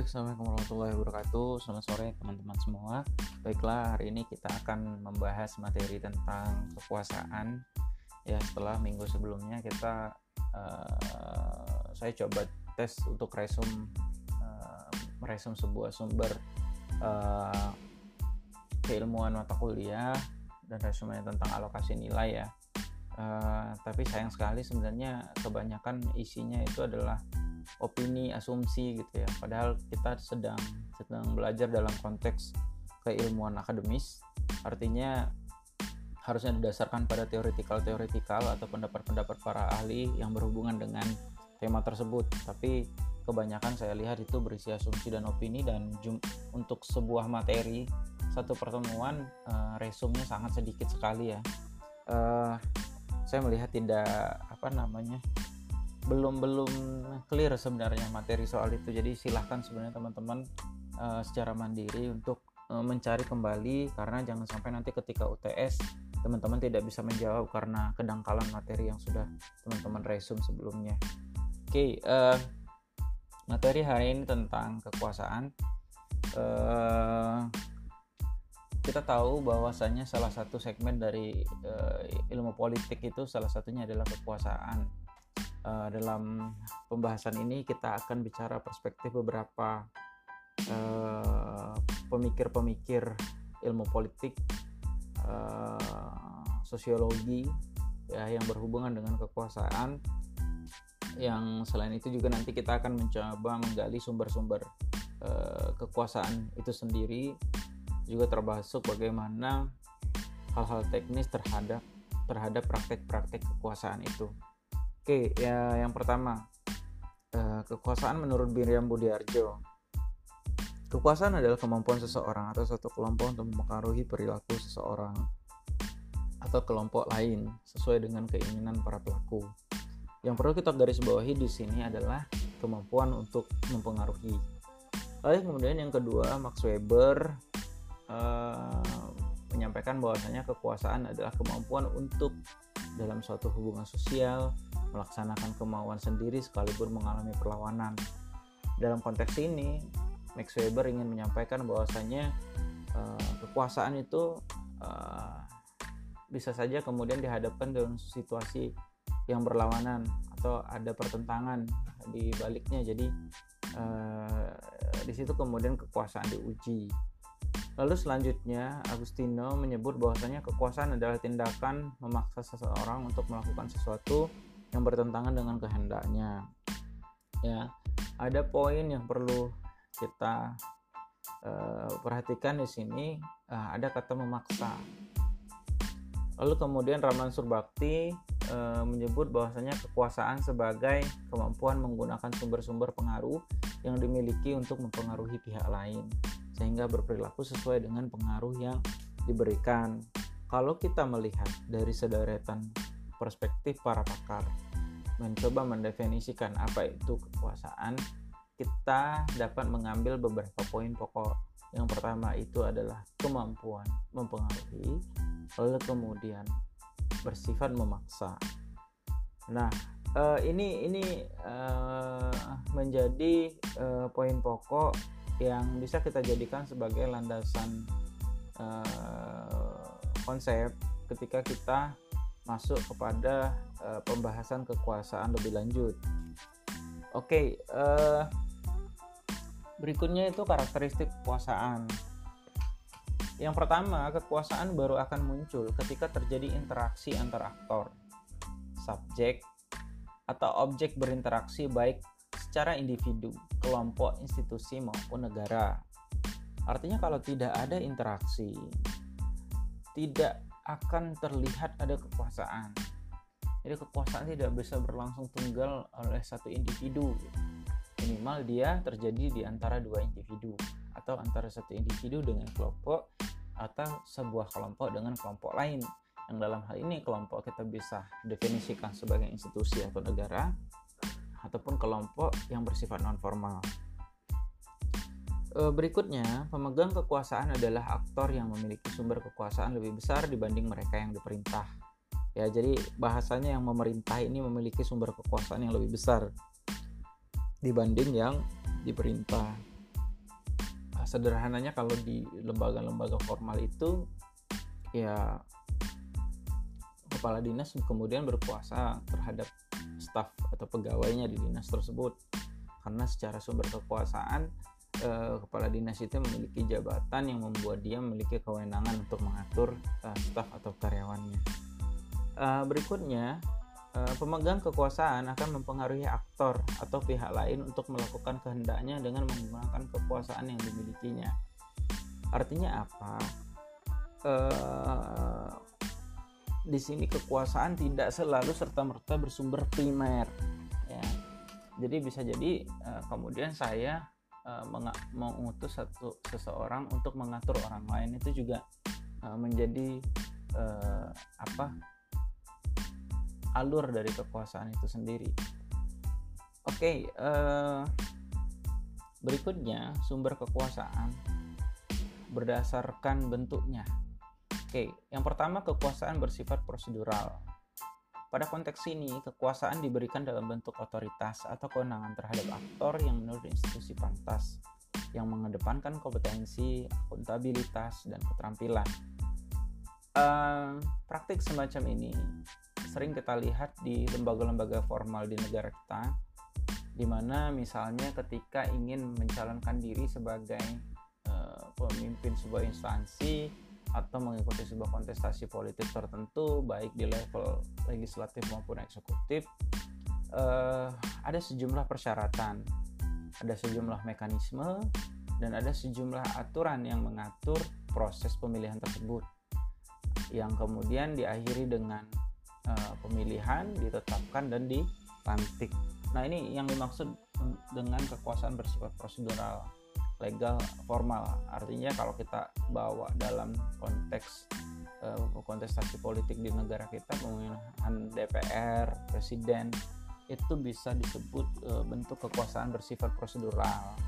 Assalamualaikum warahmatullahi wabarakatuh. Selamat sore teman-teman semua. Baiklah, hari ini kita akan membahas materi tentang kekuasaan Ya, setelah minggu sebelumnya kita uh, Saya coba tes untuk resum uh, Meresum sebuah sumber uh, Keilmuan mata kuliah Dan resumenya tentang alokasi nilai ya. Uh, Tapi sayang sekali sebenarnya kebanyakan isinya itu adalah opini asumsi gitu ya. Padahal kita sedang sedang belajar dalam konteks keilmuan akademis. Artinya harusnya didasarkan pada teoretikal-teoretikal atau pendapat-pendapat para ahli yang berhubungan dengan tema tersebut. Tapi kebanyakan saya lihat itu berisi asumsi dan opini dan untuk sebuah materi satu pertemuan uh, resumnya sangat sedikit sekali ya. Uh, saya melihat tidak apa namanya belum belum clear sebenarnya materi soal itu. Jadi silahkan sebenarnya teman-teman uh, secara mandiri untuk uh, mencari kembali karena jangan sampai nanti ketika UTS teman-teman tidak bisa menjawab karena kedangkalan materi yang sudah teman-teman resume sebelumnya. Oke okay, uh, eh, materi hari ini tentang kekuasaan. Uh, kita tahu bahwasanya salah satu segmen dari uh, ilmu politik itu salah satunya adalah kekuasaan uh, dalam pembahasan ini kita akan bicara perspektif beberapa eh, pemikir-pemikir uh, ilmu politik, uh, sosiologi ya yang berhubungan dengan kekuasaan. Yang selain itu juga nanti kita akan mencoba menggali sumber-sumber uh, kekuasaan itu sendiri, juga termasuk bagaimana hal-hal teknis terhadap terhadap praktek-praktek kekuasaan itu. Oke, ya yang pertama uh, kekuasaan menurut Miriam Budiarjo. Kekuasaan adalah kemampuan seseorang atau suatu kelompok untuk mempengaruhi perilaku seseorang atau kelompok lain sesuai dengan keinginan para pelaku. Yang perlu kita garis bawahi di sini adalah kemampuan untuk mempengaruhi. Lalu kemudian yang kedua, Max Weber uh, menyampaikan bahwasanya kekuasaan adalah kemampuan untuk dalam suatu hubungan sosial melaksanakan kemauan sendiri sekalipun mengalami perlawanan. Dalam konteks ini, Max Weber ingin menyampaikan bahwasanya uh, kekuasaan itu uh, bisa saja kemudian dihadapkan dengan situasi yang berlawanan atau ada pertentangan di baliknya. Jadi uh, di situ kemudian kekuasaan diuji. Lalu selanjutnya Agustino menyebut bahwasanya kekuasaan adalah tindakan memaksa seseorang untuk melakukan sesuatu yang bertentangan dengan kehendaknya. Ya, ada poin yang perlu kita uh, perhatikan di sini. Uh, ada kata memaksa. Lalu kemudian Raman Surbakti uh, menyebut bahwasanya kekuasaan sebagai kemampuan menggunakan sumber-sumber pengaruh yang dimiliki untuk mempengaruhi pihak lain sehingga berperilaku sesuai dengan pengaruh yang diberikan. Kalau kita melihat dari sederetan perspektif para pakar mencoba mendefinisikan apa itu kekuasaan, kita dapat mengambil beberapa poin pokok. Yang pertama itu adalah kemampuan mempengaruhi, lalu kemudian bersifat memaksa. Nah, uh, ini ini uh, menjadi uh, poin pokok yang bisa kita jadikan sebagai landasan uh, konsep ketika kita masuk kepada uh, pembahasan kekuasaan lebih lanjut. Oke, okay, uh, eh, berikutnya itu karakteristik kekuasaan. Yang pertama, kekuasaan baru akan muncul ketika terjadi interaksi antar aktor, subjek, atau objek berinteraksi baik secara individu, kelompok, institusi maupun negara. Artinya kalau tidak ada interaksi, tidak akan terlihat ada kekuasaan. Jadi kekuasaan tidak bisa berlangsung tunggal oleh satu individu. Minimal dia terjadi di antara dua individu atau antara satu individu dengan kelompok atau sebuah kelompok dengan kelompok lain. Yang dalam hal ini kelompok kita bisa definisikan sebagai institusi atau negara ataupun kelompok yang bersifat non formal. Eh, berikutnya, pemegang kekuasaan adalah aktor yang memiliki sumber kekuasaan lebih besar dibanding mereka yang diperintah. Ya, jadi bahasanya yang memerintah ini memiliki sumber kekuasaan yang lebih besar dibanding yang diperintah. sederhananya kalau di lembaga-lembaga formal itu ya kepala dinas kemudian berkuasa terhadap staf atau pegawainya di dinas tersebut karena secara sumber kekuasaan eh, kepala dinas itu memiliki jabatan yang membuat dia memiliki kewenangan untuk mengatur eh, staf atau karyawannya. Eh, berikutnya Eh, pemegang kekuasaan akan mempengaruhi aktor atau pihak lain untuk melakukan kehendaknya dengan menggunakan kekuasaan yang dimilikinya. Artinya apa? Uh, di sini kekuasaan tidak selalu serta merta bersumber primer, ya. Jadi bisa jadi uh, kemudian saya uh, mengutus satu seseorang untuk mengatur orang lain itu juga uh, menjadi uh, apa? alur dari kekuasaan itu sendiri. Oke, okay, uh, berikutnya sumber kekuasaan berdasarkan bentuknya. Oke, yang pertama kekuasaan bersifat prosedural. Pada konteks ini, kekuasaan diberikan dalam bentuk otoritas atau kewenangan terhadap aktor yang menurut institusi pantas, yang mengedepankan kompetensi, akuntabilitas, dan keterampilan. Uh, praktik semacam ini sering kita lihat di lembaga-lembaga formal di negara kita di mana misalnya ketika ingin mencalonkan diri sebagai uh, pemimpin sebuah instansi atau mengikuti sebuah kontestasi politik tertentu baik di level legislatif maupun eksekutif uh, ada sejumlah persyaratan ada sejumlah mekanisme dan ada sejumlah aturan yang mengatur proses pemilihan tersebut yang kemudian diakhiri dengan uh, pemilihan ditetapkan dan dilantik. Nah ini yang dimaksud dengan kekuasaan bersifat prosedural, legal, formal. Artinya kalau kita bawa dalam konteks uh, kontestasi politik di negara kita, pemilihan DPR, presiden itu bisa disebut uh, bentuk kekuasaan bersifat prosedural.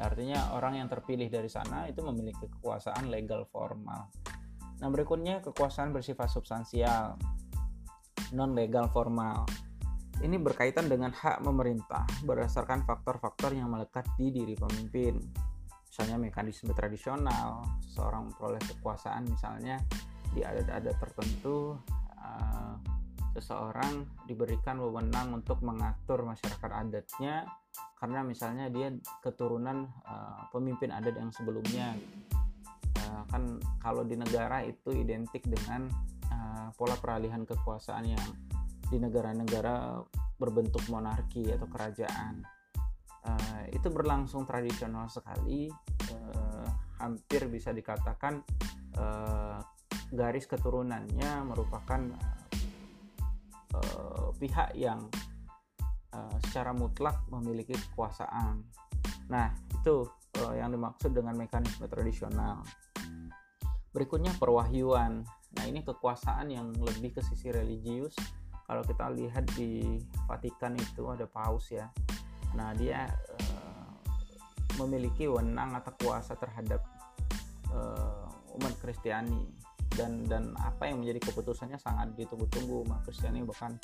Artinya orang yang terpilih dari sana itu memiliki kekuasaan legal formal. Nah berikutnya kekuasaan bersifat substansial non legal formal. Ini berkaitan dengan hak memerintah berdasarkan faktor-faktor yang melekat di diri pemimpin. Misalnya mekanisme tradisional, seseorang memperoleh kekuasaan misalnya di adat-adat tertentu uh, seseorang diberikan wewenang untuk mengatur masyarakat adatnya karena misalnya dia keturunan uh, pemimpin adat yang sebelumnya. Uh, kan kalau di negara itu identik dengan pola peralihan kekuasaan yang di negara-negara berbentuk monarki atau kerajaan uh, itu berlangsung tradisional sekali uh, hampir bisa dikatakan uh, garis keturunannya merupakan uh, pihak yang uh, secara mutlak memiliki kekuasaan nah itu uh, yang dimaksud dengan mekanisme tradisional berikutnya perwahyuan Nah, ini kekuasaan yang lebih ke sisi religius. Kalau kita lihat di Vatikan itu ada paus ya. Nah, dia uh, memiliki wewenang atau kuasa terhadap uh, umat Kristiani. Dan dan apa yang menjadi keputusannya sangat ditunggu-tunggu. Umat Kristiani bahkan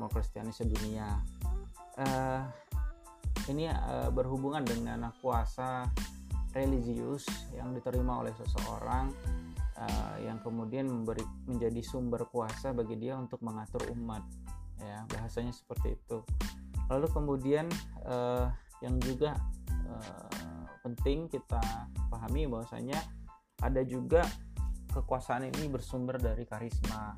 umat Kristiani sedunia. Uh, ini uh, berhubungan dengan kuasa religius yang diterima oleh seseorang uh, yang kemudian memberi menjadi sumber kuasa bagi dia untuk mengatur umat. Ya bahasanya seperti itu lalu kemudian uh, yang juga uh, penting kita pahami bahwasanya ada juga kekuasaan ini bersumber dari karisma.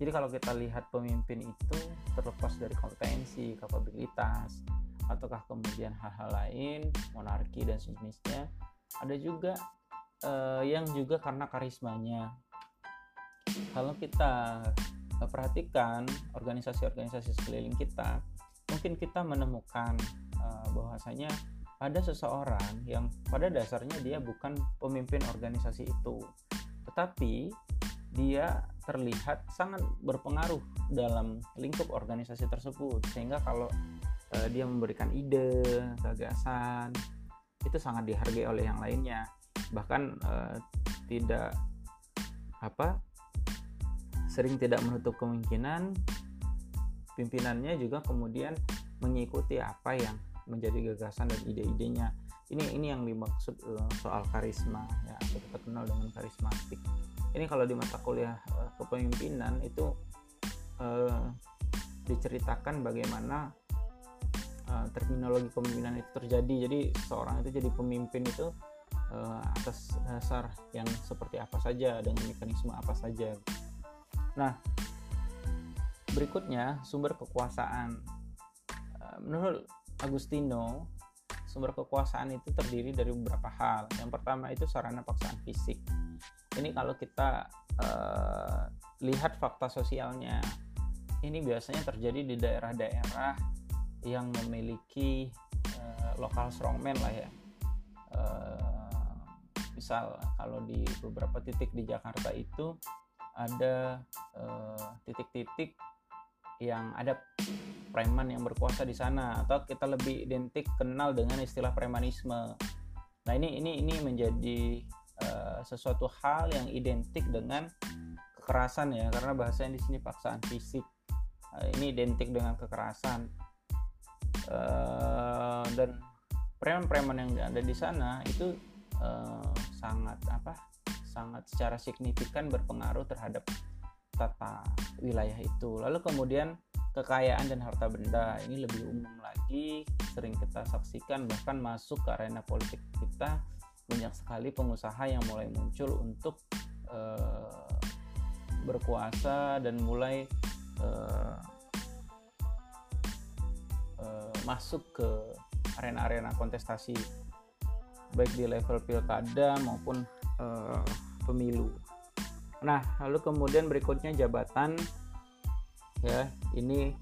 Jadi kalau kita lihat pemimpin itu terlepas dari kompetensi kapabilitas ataukah kemudian hal-hal lain monarki dan sejenisnya ada juga uh, yang juga karena karismanya. Kalau kita perhatikan organisasi-organisasi sekeliling kita mungkin kita menemukan uh, bahwasanya ada seseorang yang pada dasarnya dia bukan pemimpin organisasi itu tetapi dia terlihat sangat berpengaruh dalam lingkup organisasi tersebut. Sehingga kalau uh, dia memberikan ide gagasan itu sangat dihargai oleh yang lainnya. Bahkan uh, tidak apa sering tidak menutup kemungkinan pimpinannya juga kemudian mengikuti apa yang menjadi gagasan dan ide-idenya. Ini ini yang dimaksud uh, soal karisma ya atau kita kenal dengan karismatik. Ini kalau di mata kuliah uh, kepemimpinan itu uh, diceritakan bagaimana uh, terminologi kepemimpinan itu terjadi. Jadi seorang itu jadi pemimpin itu uh, atas dasar yang seperti apa saja dengan mekanisme apa saja. Nah berikutnya sumber kekuasaan uh, menurut Agustino sumber kekuasaan itu terdiri dari beberapa hal. Yang pertama itu sarana paksaan fisik. Ini kalau kita uh, lihat fakta sosialnya, ini biasanya terjadi di daerah-daerah yang memiliki uh, lokal strongman lah ya. Uh, misal kalau di beberapa titik di Jakarta itu ada titik-titik uh, yang ada preman yang berkuasa di sana atau kita lebih identik kenal dengan istilah premanisme. Nah ini ini ini menjadi uh, sesuatu hal yang identik dengan kekerasan ya karena bahasanya di sini paksaan fisik. Uh, ini identik dengan kekerasan uh, dan preman-preman yang ada di sana itu uh, sangat apa? sangat secara signifikan berpengaruh terhadap tata wilayah itu. Lalu kemudian kekayaan dan harta benda ini lebih umum lagi, sering kita saksikan bahkan masuk ke arena politik kita banyak sekali pengusaha yang mulai muncul untuk uh, berkuasa dan mulai uh, uh, masuk ke arena-arena kontestasi baik di level pilkada maupun pemilu. Nah, lalu kemudian berikutnya jabatan ya. Ini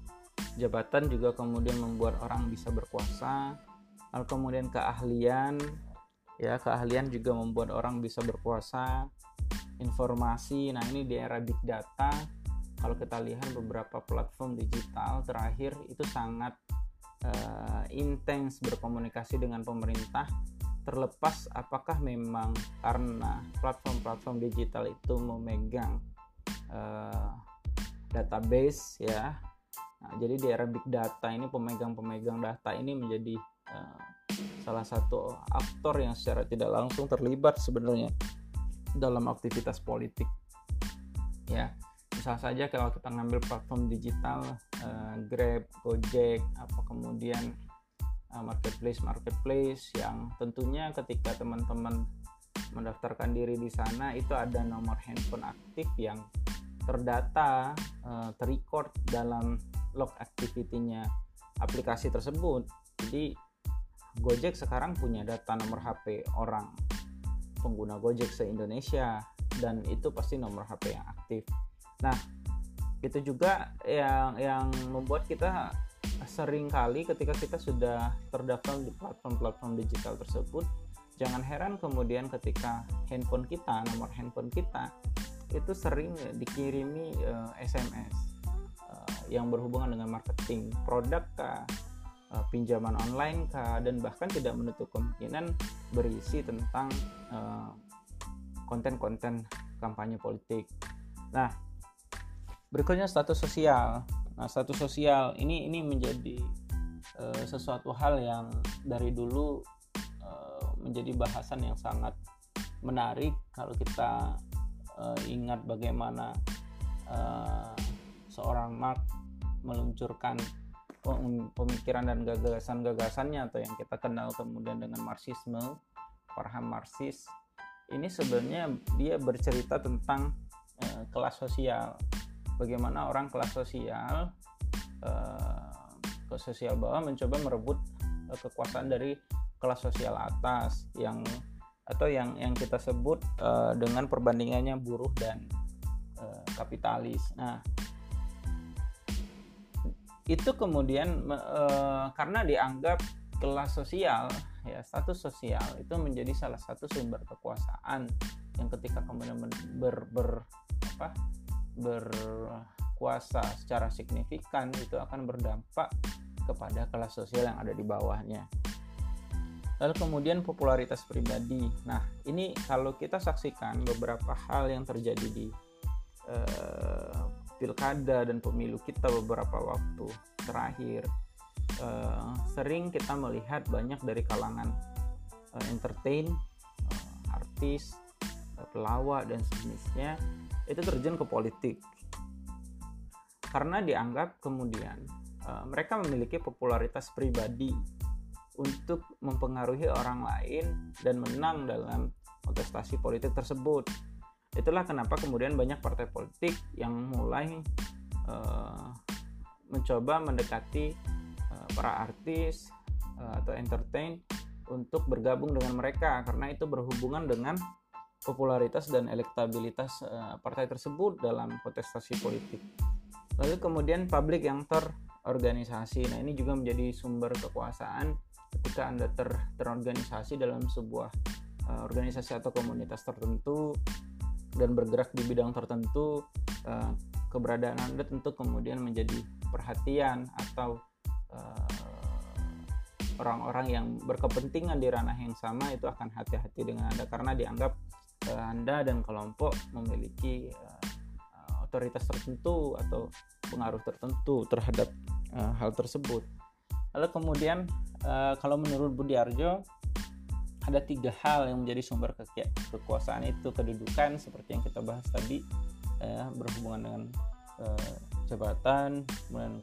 jabatan juga kemudian membuat orang bisa berkuasa. Lalu kemudian keahlian ya, keahlian juga membuat orang bisa berkuasa. Informasi. Nah, ini di era big data kalau kita lihat beberapa platform digital terakhir itu sangat uh, intens berkomunikasi dengan pemerintah terlepas apakah memang karena platform-platform digital itu memegang uh, database ya. Nah, jadi di era big data ini pemegang-pemegang data ini menjadi uh, salah satu aktor yang secara tidak langsung terlibat sebenarnya dalam aktivitas politik. Ya misal saja kalau kita ngambil platform digital uh, Grab, Gojek, apa kemudian marketplace marketplace yang tentunya ketika teman-teman mendaftarkan diri di sana itu ada nomor handphone aktif yang terdata uh, terrecord dalam log activity-nya aplikasi tersebut. Jadi Gojek sekarang punya data nomor HP orang pengguna Gojek se-Indonesia dan itu pasti nomor HP yang aktif. Nah, itu juga yang yang membuat kita sering kali ketika kita sudah terdaftar di platform-platform digital tersebut jangan heran kemudian ketika handphone kita nomor handphone kita itu sering dikirimi uh, eh, SMS uh, eh, yang berhubungan dengan marketing produk kah uh, pinjaman online kah dan bahkan tidak menutup kemungkinan berisi tentang konten-konten kampanye politik. Nah berikutnya status sosial Nah, status sosial ini ini menjadi uh, sesuatu hal yang dari dulu uh, menjadi bahasan yang sangat menarik kalau kita uh, ingat bagaimana uh, seorang Mark meluncurkan pemikiran dan gagasan-gagasannya atau yang kita kenal kemudian dengan Marxisme, paham Marxis. Ini sebenarnya dia bercerita tentang uh, kelas sosial bagaimana orang kelas sosial uh, ke sosial bawah mencoba merebut uh, kekuasaan dari kelas sosial atas yang atau yang yang kita sebut uh, dengan perbandingannya buruh dan kapitalis. Nah, itu kemudian karena dianggap kelas sosial ya status sosial itu menjadi salah satu sumber kekuasaan yang ketika kemudian ber, ber apa berkuasa secara signifikan itu akan berdampak kepada kelas sosial yang ada di bawahnya. Lalu kemudian popularitas pribadi. Nah, ini kalau kita saksikan beberapa hal yang terjadi di uh, pilkada dan pemilu kita beberapa waktu terakhir, uh, sering kita melihat banyak dari kalangan uh, entertain uh, artis uh, pelawak dan sejenisnya itu terjun ke politik karena dianggap kemudian uh, mereka memiliki popularitas pribadi untuk mempengaruhi orang lain dan menang dalam kontestasi politik tersebut. Itulah kenapa kemudian banyak partai politik yang mulai uh, mencoba mendekati uh, para artis uh, atau entertain untuk bergabung dengan mereka karena itu berhubungan dengan popularitas dan elektabilitas uh, partai tersebut dalam kontestasi politik. Lalu kemudian publik yang terorganisasi. Nah, ini juga menjadi sumber kekuasaan ketika Anda ter terorganisasi dalam sebuah uh, organisasi atau komunitas tertentu dan bergerak di bidang tertentu, uh, keberadaan Anda tentu kemudian menjadi perhatian atau orang-orang uh, yang berkepentingan di ranah yang sama itu akan hati-hati dengan Anda karena dianggap Anda dan kelompok memiliki uh, otoritas tertentu atau pengaruh tertentu terhadap uh, hal tersebut. Lalu kemudian uh, kalau menurut Budi Arjo ada tiga hal yang menjadi sumber ke kekuasaan itu kedudukan seperti yang kita bahas tadi uh, berhubungan dengan uh, jabatan, kemudian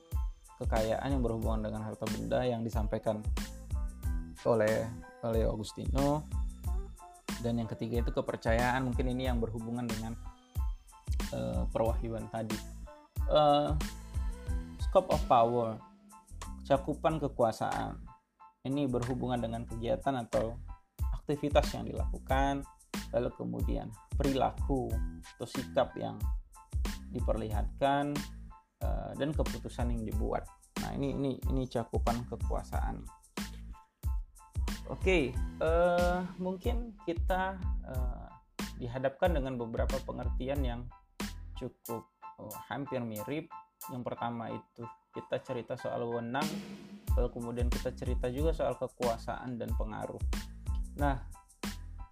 kekayaan yang berhubungan dengan harta benda yang disampaikan oleh oleh Agustino dan yang ketiga itu kepercayaan. Mungkin ini yang berhubungan dengan uh, perwahyuan tadi. Uh, scope of power cakupan kekuasaan. Ini berhubungan dengan kegiatan atau aktivitas yang dilakukan. Lalu kemudian perilaku atau sikap yang diperlihatkan uh, dan keputusan yang dibuat. Nah ini ini ini cakupan kekuasaan oke okay, uh, mungkin kita uh, dihadapkan dengan beberapa pengertian yang cukup oh, hampir mirip. Yang pertama itu kita cerita soal wewenang, lalu kemudian kita cerita juga soal kekuasaan dan pengaruh. Nah,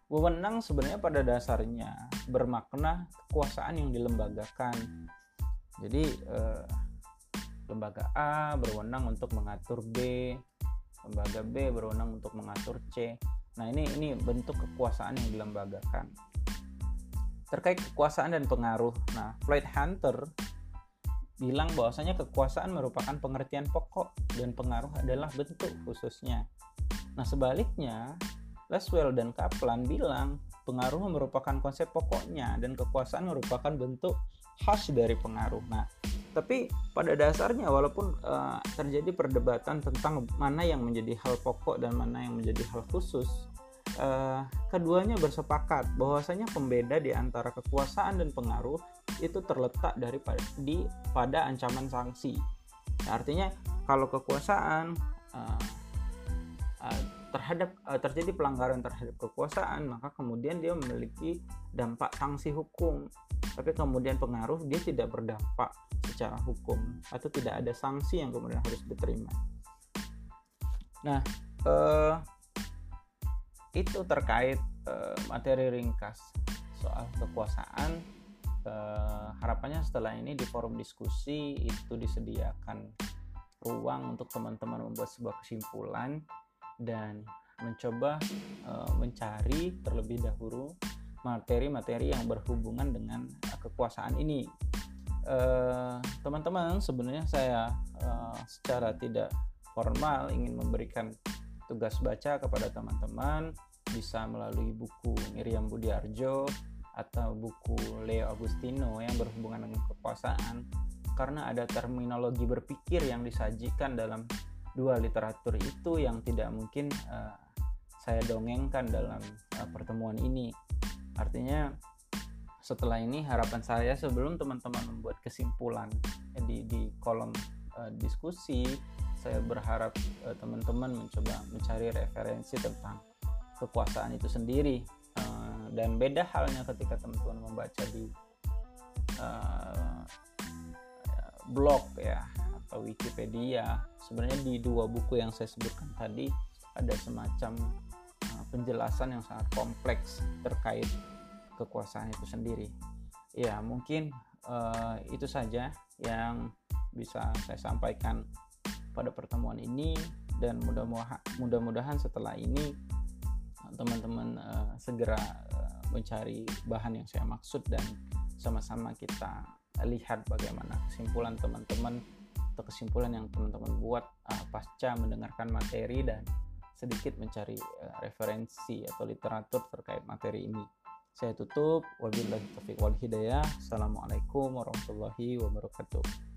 wewenang sebenarnya pada dasarnya bermakna kekuasaan yang dilembagakan. Jadi eh, lembaga A berwenang untuk mengatur B, lembaga B berwenang untuk mengatur C. Nah, ini ini bentuk kekuasaan yang dilembagakan terkait kekuasaan dan pengaruh. Nah, Floyd Hunter bilang bahwasanya kekuasaan merupakan pengertian pokok dan pengaruh adalah bentuk khususnya. Nah, sebaliknya, Laswell dan Kaplan bilang pengaruh merupakan konsep pokoknya dan kekuasaan merupakan bentuk khas dari pengaruh. Nah, tapi pada dasarnya walaupun uh, terjadi perdebatan tentang mana yang menjadi hal pokok dan mana yang menjadi hal khusus, uh, keduanya bersepakat bahwasanya pembeda di antara kekuasaan dan pengaruh itu terletak dari di pada ancaman sanksi. Nah, artinya kalau kekuasaan uh, uh, terhadap uh, terjadi pelanggaran terhadap kekuasaan, maka kemudian dia memiliki dampak sanksi hukum. Tapi kemudian pengaruh dia tidak berdampak secara hukum atau tidak ada sanksi yang kemudian harus diterima. Nah, uh, itu terkait uh, materi ringkas soal kekuasaan uh, harapannya setelah ini di forum diskusi itu disediakan ruang untuk teman-teman membuat sebuah kesimpulan dan mencoba uh, mencari terlebih dahulu materi-materi yang berhubungan dengan kekuasaan ini teman-teman uh, sebenarnya saya uh, secara tidak formal ingin memberikan tugas baca kepada teman-teman bisa melalui buku Miriam Budiarjo atau buku Leo Agustino yang berhubungan dengan kekuasaan karena ada terminologi berpikir yang disajikan dalam dua literatur itu yang tidak mungkin uh, saya dongengkan dalam uh, pertemuan ini. Artinya setelah ini harapan saya sebelum teman-teman membuat kesimpulan eh, di di kolom uh, diskusi saya berharap uh, teman-teman mencoba mencari referensi tentang kekuasaan itu sendiri. Uh, dan beda halnya ketika teman-teman membaca di uh, blog ya atau Wikipedia. Sebenarnya di dua buku yang saya sebutkan tadi ada semacam penjelasan yang sangat kompleks terkait kekuasaan itu sendiri. Ya mungkin uh, itu saja yang bisa saya sampaikan pada pertemuan ini. Dan mudah-mudahan setelah ini teman-teman uh, segera uh, mencari bahan yang saya maksud dan sama-sama kita lihat bagaimana kesimpulan teman-teman atau kesimpulan yang teman-teman buat uh, pasca mendengarkan materi dan sedikit mencari uh, referensi atau literatur terkait materi ini. Saya tutup. Wabillahi taufiq wal hidayah. Assalamualaikum warahmatullahi wabarakatuh.